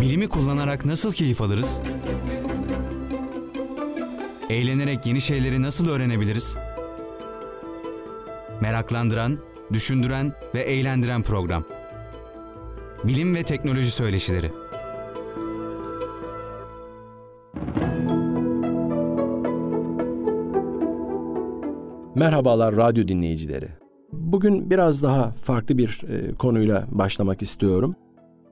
Bilimi kullanarak nasıl keyif alırız? Eğlenerek yeni şeyleri nasıl öğrenebiliriz? Meraklandıran, düşündüren ve eğlendiren program. Bilim ve teknoloji söyleşileri. Merhabalar radyo dinleyicileri. Bugün biraz daha farklı bir e, konuyla başlamak istiyorum.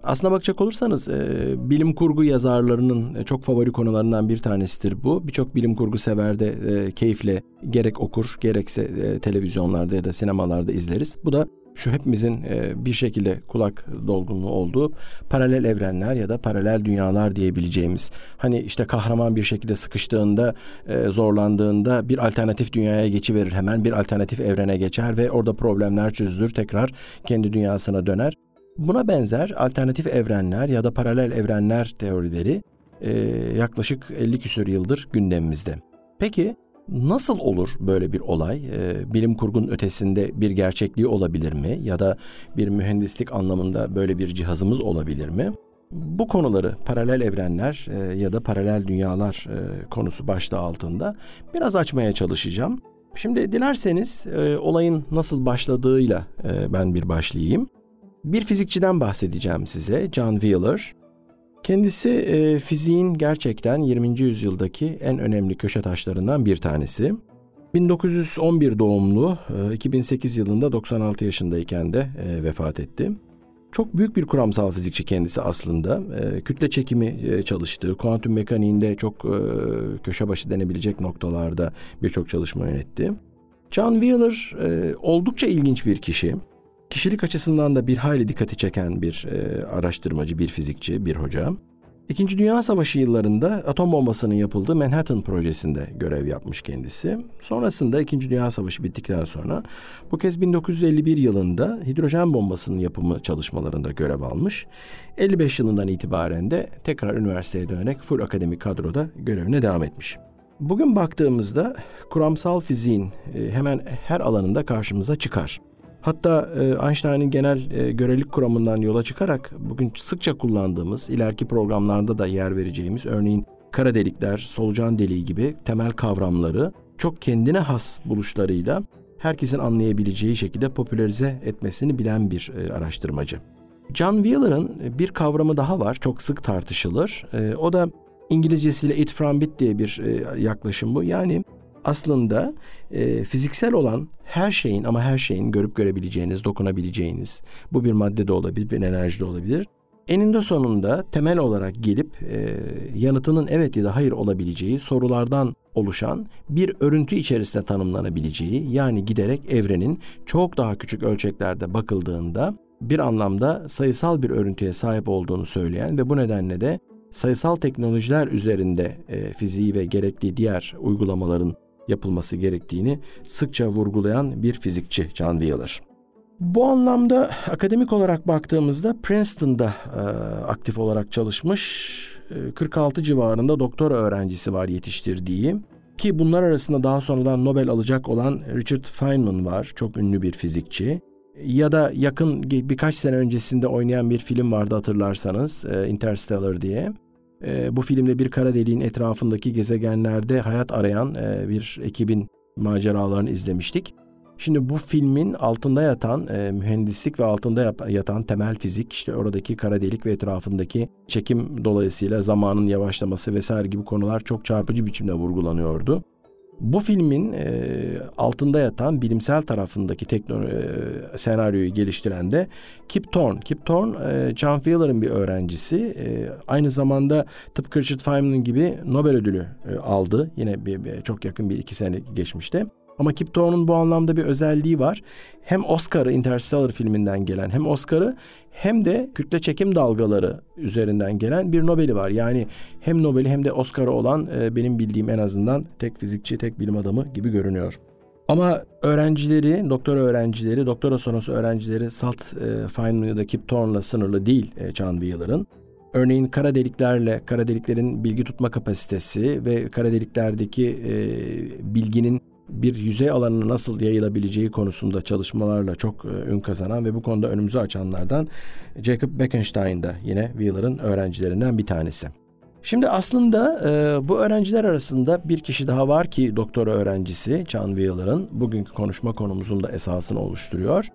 Aslına bakacak olursanız e, bilim kurgu yazarlarının çok favori konularından bir tanesidir bu. Birçok bilim kurgu sever de e, keyifle gerek okur gerekse e, televizyonlarda ya da sinemalarda izleriz. Bu da şu hepimizin e, bir şekilde kulak dolgunluğu olduğu paralel evrenler ya da paralel dünyalar diyebileceğimiz. Hani işte kahraman bir şekilde sıkıştığında, e, zorlandığında bir alternatif dünyaya geçiverir. Hemen bir alternatif evrene geçer ve orada problemler çözülür. Tekrar kendi dünyasına döner. Buna benzer alternatif evrenler ya da paralel evrenler teorileri e, yaklaşık 50 küsur yıldır gündemimizde. Peki nasıl olur böyle bir olay? E, bilim kurgunun ötesinde bir gerçekliği olabilir mi? Ya da bir mühendislik anlamında böyle bir cihazımız olabilir mi? Bu konuları paralel evrenler e, ya da paralel dünyalar e, konusu başlığı altında biraz açmaya çalışacağım. Şimdi dilerseniz e, olayın nasıl başladığıyla e, ben bir başlayayım. Bir fizikçiden bahsedeceğim size, John Wheeler. Kendisi e, fiziğin gerçekten 20. yüzyıldaki en önemli köşe taşlarından bir tanesi. 1911 doğumlu, e, 2008 yılında 96 yaşındayken de e, vefat etti. Çok büyük bir kuramsal fizikçi kendisi aslında. E, kütle çekimi e, çalıştığı, kuantum mekaniğinde çok e, köşe başı denebilecek noktalarda birçok çalışma yönetti. John Wheeler e, oldukça ilginç bir kişi. Kişilik açısından da bir hayli dikkati çeken bir e, araştırmacı, bir fizikçi, bir hoca. İkinci Dünya Savaşı yıllarında atom bombasının yapıldığı Manhattan projesinde görev yapmış kendisi. Sonrasında İkinci Dünya Savaşı bittikten sonra bu kez 1951 yılında hidrojen bombasının yapımı çalışmalarında görev almış. 55 yılından itibaren de tekrar üniversiteye dönerek full akademik kadroda görevine devam etmiş. Bugün baktığımızda kuramsal fiziğin e, hemen her alanında karşımıza çıkar. Hatta e, Einstein'ın genel e, görelilik kuramından yola çıkarak bugün sıkça kullandığımız, ileriki programlarda da yer vereceğimiz örneğin kara delikler, solucan deliği gibi temel kavramları çok kendine has buluşlarıyla herkesin anlayabileceği şekilde popülerize etmesini bilen bir e, araştırmacı. John Wheeler'ın bir kavramı daha var, çok sık tartışılır. O da İngilizcesiyle it from bit diye bir yaklaşım bu. Yani aslında e, fiziksel olan her şeyin ama her şeyin görüp görebileceğiniz, dokunabileceğiniz, bu bir madde de olabilir, bir enerji de olabilir. Eninde sonunda temel olarak gelip e, yanıtının evet ya da hayır olabileceği sorulardan oluşan bir örüntü içerisinde tanımlanabileceği yani giderek evrenin çok daha küçük ölçeklerde bakıldığında bir anlamda sayısal bir örüntüye sahip olduğunu söyleyen ve bu nedenle de sayısal teknolojiler üzerinde e, fiziği ve gerekli diğer uygulamaların yapılması gerektiğini sıkça vurgulayan bir fizikçi John Wheeler. Bu anlamda akademik olarak baktığımızda Princeton'da e, aktif olarak çalışmış. E, 46 civarında doktora öğrencisi var yetiştirdiği. Ki bunlar arasında daha sonradan Nobel alacak olan Richard Feynman var. Çok ünlü bir fizikçi. Ya da yakın birkaç sene öncesinde oynayan bir film vardı hatırlarsanız e, Interstellar diye. E, bu filmde bir kara deliğin etrafındaki gezegenlerde hayat arayan e, bir ekibin maceralarını izlemiştik. Şimdi bu filmin altında yatan e, mühendislik ve altında yap- yatan temel fizik işte oradaki kara delik ve etrafındaki çekim dolayısıyla zamanın yavaşlaması vesaire gibi konular çok çarpıcı biçimde vurgulanıyordu. Bu filmin e, altında yatan bilimsel tarafındaki tekno, e, senaryoyu geliştiren de Kip Thorne. Kip Thorne, e, John Wheeler'ın bir öğrencisi. E, aynı zamanda tıpkı Richard Feynman gibi Nobel ödülü e, aldı. Yine bir, bir, çok yakın bir iki sene geçmişte. Ama Kip Thorne'un bu anlamda bir özelliği var. Hem Oscar'ı Interstellar filminden gelen hem Oscar'ı hem de kütle çekim dalgaları üzerinden gelen bir Nobel'i var. Yani hem Nobel'i hem de Oscar'ı olan e, benim bildiğim en azından tek fizikçi, tek bilim adamı gibi görünüyor. Ama öğrencileri, doktora öğrencileri, doktora sonrası öğrencileri Salt e, Feynman ya da Kip Thorne'la sınırlı değil e, John Wheeler'ın. Örneğin kara deliklerle, kara deliklerin bilgi tutma kapasitesi ve kara deliklerdeki e, bilginin bir yüzey alanına nasıl yayılabileceği konusunda çalışmalarla çok e, ün kazanan ve bu konuda önümüzü açanlardan Jacob Bekenstein da yine Wheeler'ın öğrencilerinden bir tanesi. Şimdi aslında e, bu öğrenciler arasında bir kişi daha var ki doktora öğrencisi John Wheeler'ın bugünkü konuşma konumuzun da esasını oluşturuyor.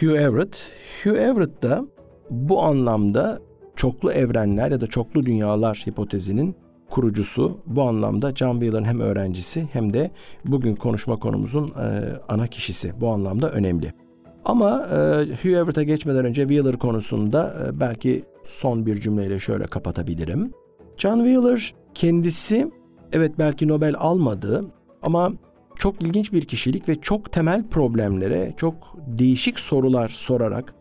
Hugh Everett. Hugh Everett da bu anlamda çoklu evrenler ya da çoklu dünyalar hipotezinin kurucusu. Bu anlamda John Wheeler'ın hem öğrencisi hem de bugün konuşma konumuzun e, ana kişisi. Bu anlamda önemli. Ama e, Hugh Everett'a geçmeden önce Wheeler konusunda e, belki son bir cümleyle şöyle kapatabilirim. John Wheeler kendisi evet belki Nobel almadı ama çok ilginç bir kişilik ve çok temel problemlere çok değişik sorular sorarak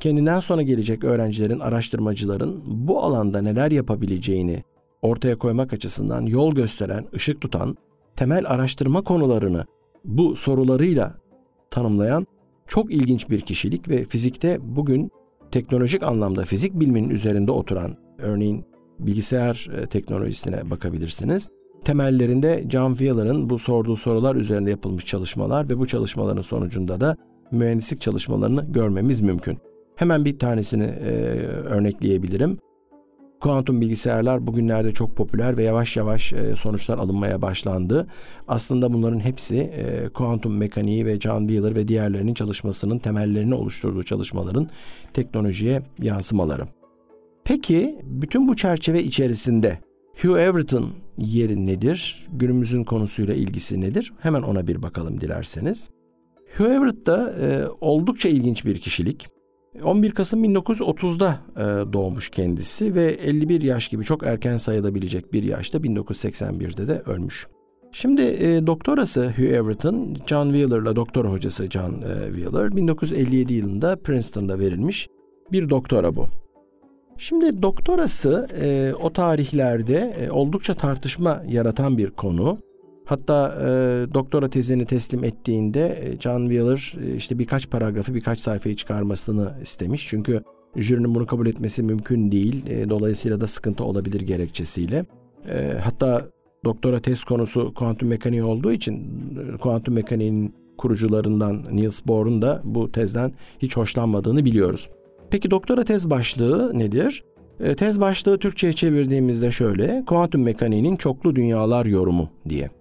kendinden sonra gelecek öğrencilerin, araştırmacıların bu alanda neler yapabileceğini ortaya koymak açısından yol gösteren, ışık tutan, temel araştırma konularını bu sorularıyla tanımlayan çok ilginç bir kişilik ve fizikte bugün teknolojik anlamda fizik biliminin üzerinde oturan, örneğin bilgisayar e, teknolojisine bakabilirsiniz. Temellerinde John Wheeler'ın bu sorduğu sorular üzerinde yapılmış çalışmalar ve bu çalışmaların sonucunda da mühendislik çalışmalarını görmemiz mümkün. Hemen bir tanesini e, örnekleyebilirim. Kuantum bilgisayarlar bugünlerde çok popüler ve yavaş yavaş e, sonuçlar alınmaya başlandı. Aslında bunların hepsi e, kuantum mekaniği ve John Wheeler ve diğerlerinin çalışmasının temellerini oluşturduğu çalışmaların teknolojiye yansımaları. Peki bütün bu çerçeve içerisinde Hugh Everett'ın yeri nedir? Günümüzün konusuyla ilgisi nedir? Hemen ona bir bakalım dilerseniz. Hugh Everett da e, oldukça ilginç bir kişilik. 11 Kasım 1930'da e, doğmuş kendisi ve 51 yaş gibi çok erken sayılabilecek bir yaşta 1981'de de ölmüş. Şimdi e, doktorası Hugh Everett'ın John Wheeler'la doktora hocası John e, Wheeler 1957 yılında Princeton'da verilmiş bir doktora bu. Şimdi doktorası e, o tarihlerde e, oldukça tartışma yaratan bir konu. Hatta e, doktora tezini teslim ettiğinde e, John Wheeler e, işte birkaç paragrafı birkaç sayfayı çıkarmasını istemiş. Çünkü jürinin bunu kabul etmesi mümkün değil. E, dolayısıyla da sıkıntı olabilir gerekçesiyle. E, hatta doktora tez konusu kuantum mekaniği olduğu için e, kuantum mekaniğinin kurucularından Niels Bohr'un da bu tezden hiç hoşlanmadığını biliyoruz. Peki doktora tez başlığı nedir? E, tez başlığı Türkçe'ye çevirdiğimizde şöyle, kuantum mekaniğinin çoklu dünyalar yorumu diye.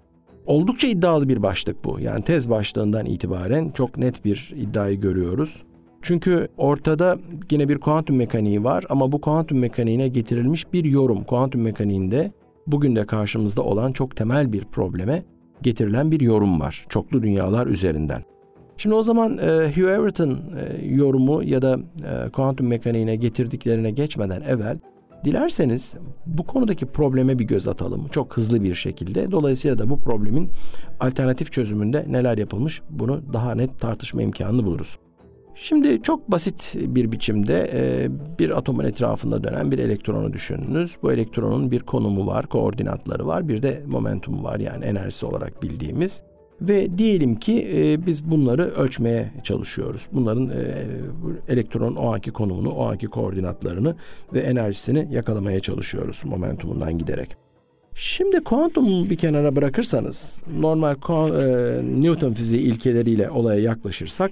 Oldukça iddialı bir başlık bu. Yani tez başlığından itibaren çok net bir iddiayı görüyoruz. Çünkü ortada yine bir kuantum mekaniği var ama bu kuantum mekaniğine getirilmiş bir yorum. Kuantum mekaniğinde bugün de karşımızda olan çok temel bir probleme getirilen bir yorum var. Çoklu dünyalar üzerinden. Şimdi o zaman e, Hugh Everett'ın e, yorumu ya da e, kuantum mekaniğine getirdiklerine geçmeden evvel dilerseniz bu konudaki probleme bir göz atalım çok hızlı bir şekilde. Dolayısıyla da bu problemin alternatif çözümünde neler yapılmış bunu daha net tartışma imkanı buluruz. Şimdi çok basit bir biçimde e, bir atomun etrafında dönen bir elektronu düşününüz. Bu elektronun bir konumu var, koordinatları var, bir de momentumu var yani enerjisi olarak bildiğimiz. Ve diyelim ki e, biz bunları ölçmeye çalışıyoruz. Bunların e, elektronun o anki konumunu, o anki koordinatlarını ve enerjisini yakalamaya çalışıyoruz momentumundan giderek. Şimdi kuantumu bir kenara bırakırsanız, normal e, Newton fiziği ilkeleriyle olaya yaklaşırsak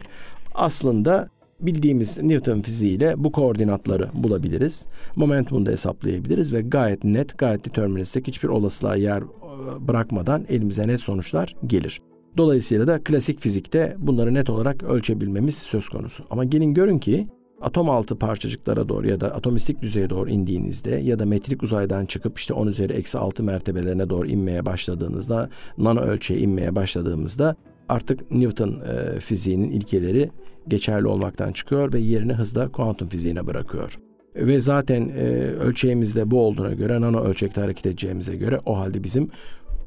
aslında bildiğimiz Newton fiziğiyle bu koordinatları bulabiliriz. Momentumunu da hesaplayabiliriz ve gayet net, gayet deterministik hiçbir olasılığa yer e, bırakmadan elimize net sonuçlar gelir. Dolayısıyla da klasik fizikte bunları net olarak ölçebilmemiz söz konusu. Ama gelin görün ki atom altı parçacıklara doğru ya da atomistik düzeye doğru indiğinizde ya da metrik uzaydan çıkıp işte 10 üzeri eksi 6 mertebelerine doğru inmeye başladığınızda, nano ölçeğe inmeye başladığımızda artık Newton e, fiziğinin ilkeleri geçerli olmaktan çıkıyor ve yerini hızla kuantum fiziğine bırakıyor. Ve zaten e, ölçeğimizde bu olduğuna göre nano ölçekte hareket edeceğimize göre o halde bizim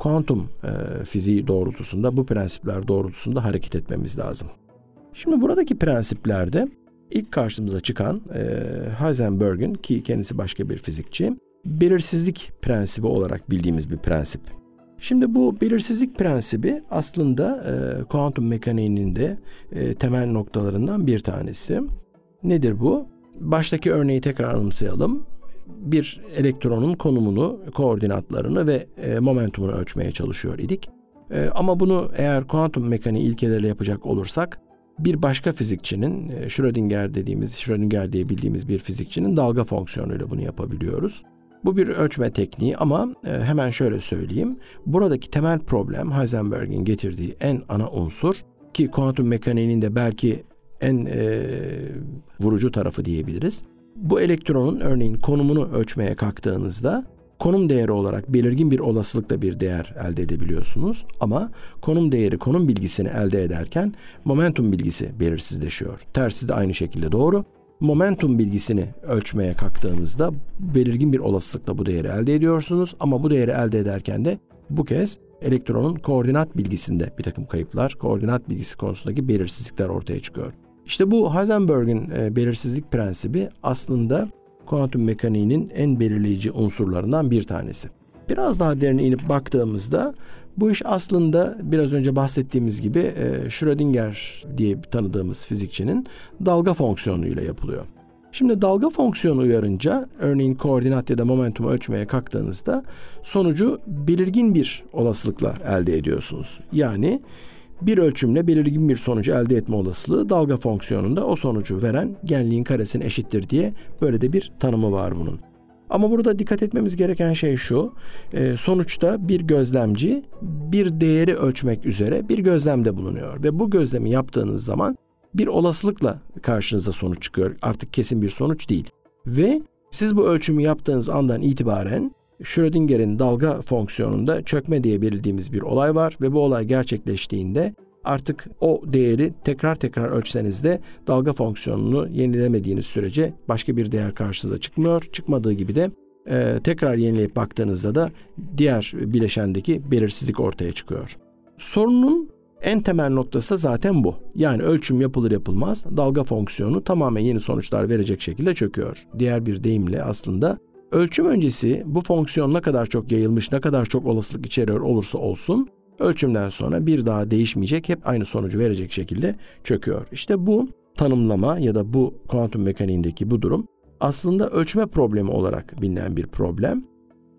kuantum e, fiziği doğrultusunda bu prensipler doğrultusunda hareket etmemiz lazım. Şimdi buradaki prensiplerde ilk karşımıza çıkan e, Heisenberg'in ki kendisi başka bir fizikçi belirsizlik prensibi olarak bildiğimiz bir prensip. Şimdi bu belirsizlik prensibi aslında e, kuantum mekaniğinin de e, temel noktalarından bir tanesi. Nedir bu? Baştaki örneği tekrar anımsayalım bir elektronun konumunu, koordinatlarını ve e, momentumunu ölçmeye çalışıyor idik. E, ama bunu eğer kuantum mekaniği ilkeleriyle yapacak olursak bir başka fizikçinin e, Schrödinger dediğimiz, Schrödinger diye bildiğimiz bir fizikçinin dalga fonksiyonuyla bunu yapabiliyoruz. Bu bir ölçme tekniği ama e, hemen şöyle söyleyeyim. Buradaki temel problem Heisenberg'in getirdiği en ana unsur ki kuantum mekaniğinin de belki en e, vurucu tarafı diyebiliriz. Bu elektronun örneğin konumunu ölçmeye kalktığınızda konum değeri olarak belirgin bir olasılıkla bir değer elde edebiliyorsunuz. Ama konum değeri konum bilgisini elde ederken momentum bilgisi belirsizleşiyor. Tersi de aynı şekilde doğru. Momentum bilgisini ölçmeye kalktığınızda belirgin bir olasılıkla bu değeri elde ediyorsunuz. Ama bu değeri elde ederken de bu kez elektronun koordinat bilgisinde bir takım kayıplar, koordinat bilgisi konusundaki belirsizlikler ortaya çıkıyor. İşte bu Heisenberg'in e, belirsizlik prensibi aslında kuantum mekaniğinin en belirleyici unsurlarından bir tanesi. Biraz daha derine inip baktığımızda bu iş aslında biraz önce bahsettiğimiz gibi e, Schrödinger diye tanıdığımız fizikçinin dalga fonksiyonuyla yapılıyor. Şimdi dalga fonksiyonu uyarınca örneğin koordinat ya da momentum ölçmeye kalktığınızda sonucu belirgin bir olasılıkla elde ediyorsunuz. Yani bir ölçümle belirgin bir sonucu elde etme olasılığı dalga fonksiyonunda o sonucu veren genliğin karesine eşittir diye böyle de bir tanımı var bunun. Ama burada dikkat etmemiz gereken şey şu. E, sonuçta bir gözlemci bir değeri ölçmek üzere bir gözlemde bulunuyor. Ve bu gözlemi yaptığınız zaman bir olasılıkla karşınıza sonuç çıkıyor. Artık kesin bir sonuç değil. Ve siz bu ölçümü yaptığınız andan itibaren Schrödinger'in dalga fonksiyonunda çökme diye belirlediğimiz bir olay var ve bu olay gerçekleştiğinde artık o değeri tekrar tekrar ölçseniz de dalga fonksiyonunu yenilemediğiniz sürece başka bir değer karşınıza çıkmıyor. Çıkmadığı gibi de e, tekrar yenileyip baktığınızda da diğer bileşendeki belirsizlik ortaya çıkıyor. Sorunun en temel noktası zaten bu. Yani ölçüm yapılır yapılmaz dalga fonksiyonu tamamen yeni sonuçlar verecek şekilde çöküyor. Diğer bir deyimle aslında ölçüm öncesi bu fonksiyon ne kadar çok yayılmış, ne kadar çok olasılık içeriyor olursa olsun ölçümden sonra bir daha değişmeyecek, hep aynı sonucu verecek şekilde çöküyor. İşte bu tanımlama ya da bu kuantum mekaniğindeki bu durum aslında ölçme problemi olarak bilinen bir problem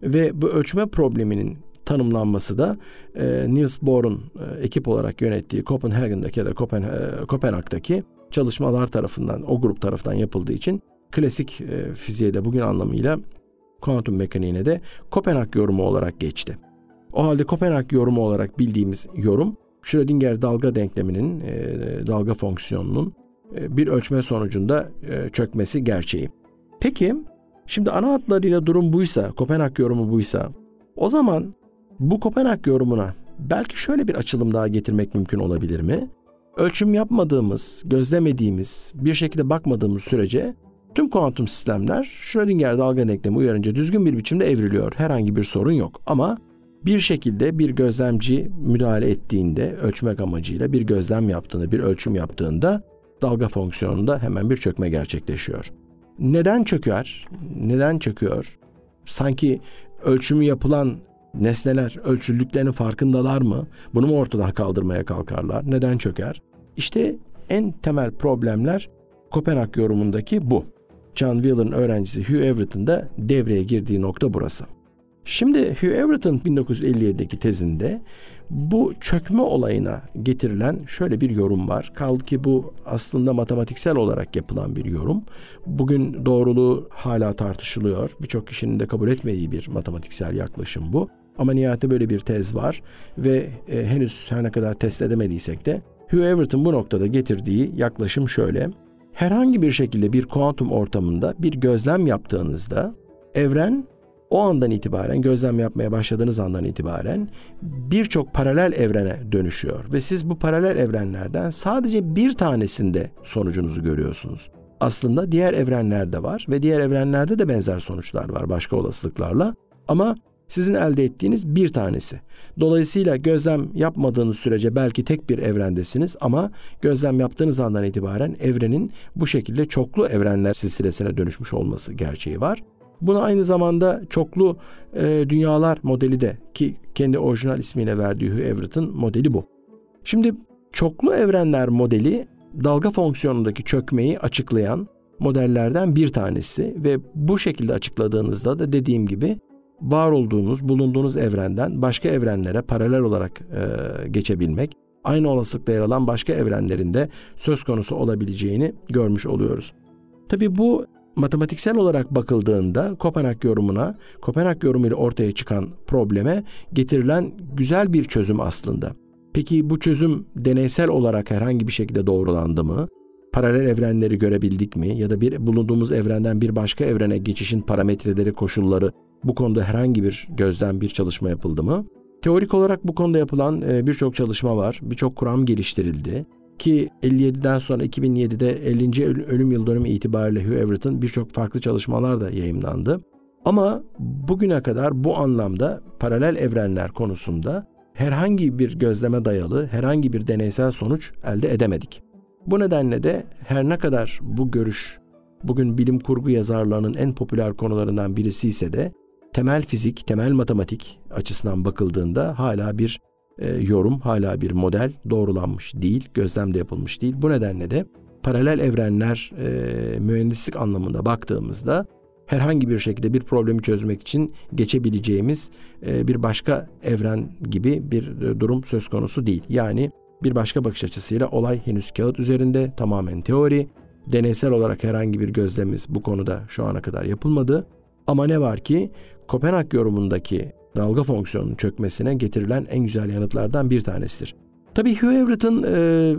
ve bu ölçme probleminin tanımlanması da e, Niels Bohr'un e, ekip olarak yönettiği Kopenhagen'daki ya da Kopen, e, Kopenhag'daki çalışmalar tarafından, o grup tarafından yapıldığı için klasik e, fiziğe de bugün anlamıyla kuantum mekaniğine de Kopenhag yorumu olarak geçti. O halde Kopenhag yorumu olarak bildiğimiz yorum Schrödinger dalga denkleminin, e, dalga fonksiyonunun e, bir ölçme sonucunda e, çökmesi gerçeği. Peki, şimdi ana hatlarıyla durum buysa, Kopenhag yorumu buysa, o zaman bu Kopenhag yorumuna belki şöyle bir açılım daha getirmek mümkün olabilir mi? Ölçüm yapmadığımız, gözlemediğimiz, bir şekilde bakmadığımız sürece tüm kuantum sistemler Schrödinger dalga denklemi uyarınca düzgün bir biçimde evriliyor. Herhangi bir sorun yok. Ama bir şekilde bir gözlemci müdahale ettiğinde ölçmek amacıyla bir gözlem yaptığında, bir ölçüm yaptığında dalga fonksiyonunda hemen bir çökme gerçekleşiyor. Neden çöker? Neden çöküyor? Sanki ölçümü yapılan nesneler ölçüldüklerinin farkındalar mı? Bunu mu ortadan kaldırmaya kalkarlar? Neden çöker? İşte en temel problemler Kopenhag yorumundaki bu. John Wheeler'ın öğrencisi Hugh Everett'in de devreye girdiği nokta burası. Şimdi Hugh Everett'in 1957'deki tezinde bu çökme olayına getirilen şöyle bir yorum var. Kaldı ki bu aslında matematiksel olarak yapılan bir yorum. Bugün doğruluğu hala tartışılıyor. Birçok kişinin de kabul etmediği bir matematiksel yaklaşım bu. Ama nihayette böyle bir tez var ve e, henüz her ne kadar test edemediysek de Hugh Everett'in bu noktada getirdiği yaklaşım şöyle. Herhangi bir şekilde bir kuantum ortamında bir gözlem yaptığınızda evren o andan itibaren gözlem yapmaya başladığınız andan itibaren birçok paralel evrene dönüşüyor ve siz bu paralel evrenlerden sadece bir tanesinde sonucunuzu görüyorsunuz. Aslında diğer evrenlerde var ve diğer evrenlerde de benzer sonuçlar var başka olasılıklarla ama sizin elde ettiğiniz bir tanesi. Dolayısıyla gözlem yapmadığınız sürece belki tek bir evrendesiniz ama gözlem yaptığınız andan itibaren evrenin bu şekilde çoklu evrenler silsilesine dönüşmüş olması gerçeği var. Buna aynı zamanda çoklu e, dünyalar modeli de ki kendi orijinal ismiyle verdiği Hugh Everett'in modeli bu. Şimdi çoklu evrenler modeli dalga fonksiyonundaki çökmeyi açıklayan modellerden bir tanesi ve bu şekilde açıkladığınızda da dediğim gibi var olduğunuz, bulunduğunuz evrenden başka evrenlere paralel olarak e, geçebilmek, aynı olasılıkla yer alan başka evrenlerinde söz konusu olabileceğini görmüş oluyoruz. Tabi bu matematiksel olarak bakıldığında Kopenhag yorumuna, Kopenhag yorumuyla ortaya çıkan probleme getirilen güzel bir çözüm aslında. Peki bu çözüm deneysel olarak herhangi bir şekilde doğrulandı mı? Paralel evrenleri görebildik mi? Ya da bir bulunduğumuz evrenden bir başka evrene geçişin parametreleri, koşulları bu konuda herhangi bir gözden bir çalışma yapıldı mı? Teorik olarak bu konuda yapılan e, birçok çalışma var. Birçok kuram geliştirildi. Ki 57'den sonra 2007'de 50. ölüm yıl dönümü itibariyle Hugh Everett'ın birçok farklı çalışmalar da yayımlandı. Ama bugüne kadar bu anlamda paralel evrenler konusunda herhangi bir gözleme dayalı herhangi bir deneysel sonuç elde edemedik. Bu nedenle de her ne kadar bu görüş bugün bilim kurgu yazarlarının en popüler konularından birisi ise de temel fizik, temel matematik açısından bakıldığında hala bir e, yorum, hala bir model doğrulanmış değil, gözlemde yapılmış değil. Bu nedenle de paralel evrenler e, mühendislik anlamında baktığımızda herhangi bir şekilde bir problemi çözmek için geçebileceğimiz e, bir başka evren gibi bir e, durum söz konusu değil. Yani bir başka bakış açısıyla olay henüz kağıt üzerinde tamamen teori. Deneysel olarak herhangi bir gözlemimiz bu konuda şu ana kadar yapılmadı. Ama ne var ki Kopenhag yorumundaki dalga fonksiyonunun çökmesine getirilen en güzel yanıtlardan bir tanesidir. Tabii Hugh Everett'ın e,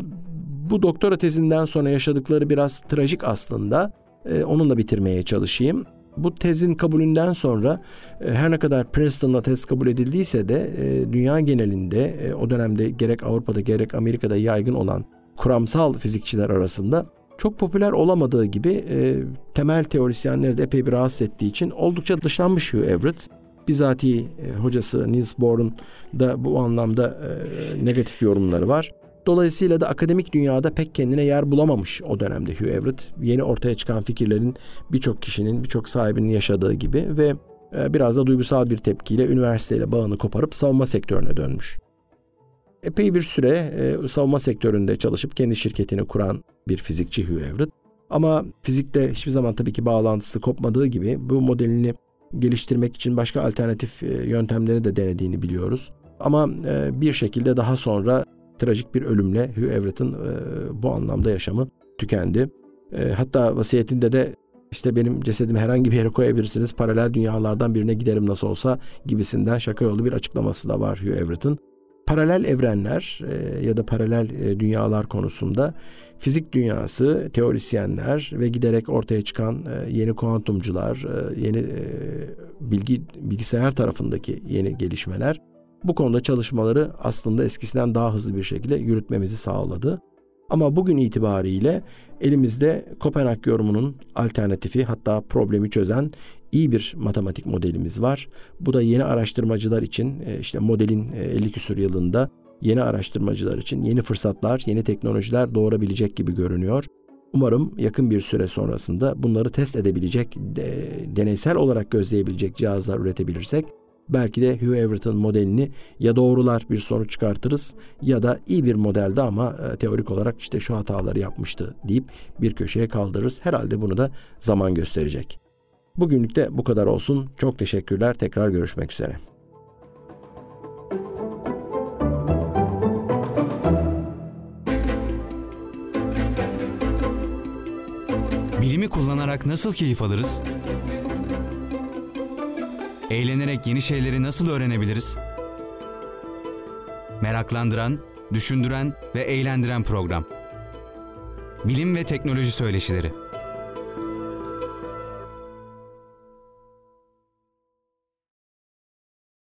bu doktora tezinden sonra yaşadıkları biraz trajik aslında. E, onunla bitirmeye çalışayım. Bu tezin kabulünden sonra e, her ne kadar Princeton'la tez kabul edildiyse de e, dünya genelinde e, o dönemde gerek Avrupa'da gerek Amerika'da yaygın olan kuramsal fizikçiler arasında çok popüler olamadığı gibi e, temel teorisyenleri de epey bir rahatsız ettiği için oldukça dışlanmış Hugh Everett. Bizatihi e, hocası Niels Bohr'un da bu anlamda e, negatif yorumları var. Dolayısıyla da akademik dünyada pek kendine yer bulamamış o dönemde Hugh Everett. Yeni ortaya çıkan fikirlerin birçok kişinin, birçok sahibinin yaşadığı gibi ve e, biraz da duygusal bir tepkiyle üniversiteyle bağını koparıp savunma sektörüne dönmüş. Epey bir süre e, savunma sektöründe çalışıp kendi şirketini kuran bir fizikçi Hugh Everett. Ama fizikte hiçbir zaman tabii ki bağlantısı kopmadığı gibi bu modelini geliştirmek için başka alternatif e, yöntemleri de denediğini biliyoruz. Ama e, bir şekilde daha sonra trajik bir ölümle Hugh Everett'ın e, bu anlamda yaşamı tükendi. Hatta vasiyetinde de işte benim cesedimi herhangi bir yere koyabilirsiniz, paralel dünyalardan birine giderim nasıl olsa gibisinden şaka yolu bir açıklaması da var Hugh Everett'ın. Paralel evrenler ya da paralel dünyalar konusunda fizik dünyası, teorisyenler ve giderek ortaya çıkan e, yeni kuantumcular, e, yeni e, bilgi bilgisayar tarafındaki yeni gelişmeler bu konuda çalışmaları aslında eskisinden daha hızlı bir şekilde yürütmemizi sağladı. Ama bugün itibariyle elimizde Kopenhag yorumunun alternatifi hatta problemi çözen iyi bir matematik modelimiz var. Bu da yeni araştırmacılar için işte modelin 50 küsur yılında yeni araştırmacılar için yeni fırsatlar, yeni teknolojiler doğurabilecek gibi görünüyor. Umarım yakın bir süre sonrasında bunları test edebilecek, de, deneysel olarak gözleyebilecek cihazlar üretebilirsek belki de Hugh Everett'ın modelini ya doğrular bir sonuç çıkartırız ya da iyi bir modelde ama e, teorik olarak işte şu hataları yapmıştı deyip bir köşeye kaldırırız. Herhalde bunu da zaman gösterecek. Bugünlük de bu kadar olsun. Çok teşekkürler. Tekrar görüşmek üzere. Bilimi kullanarak nasıl keyif alırız? Eğlenerek yeni şeyleri nasıl öğrenebiliriz? Meraklandıran, düşündüren ve eğlendiren program. Bilim ve teknoloji söyleşileri.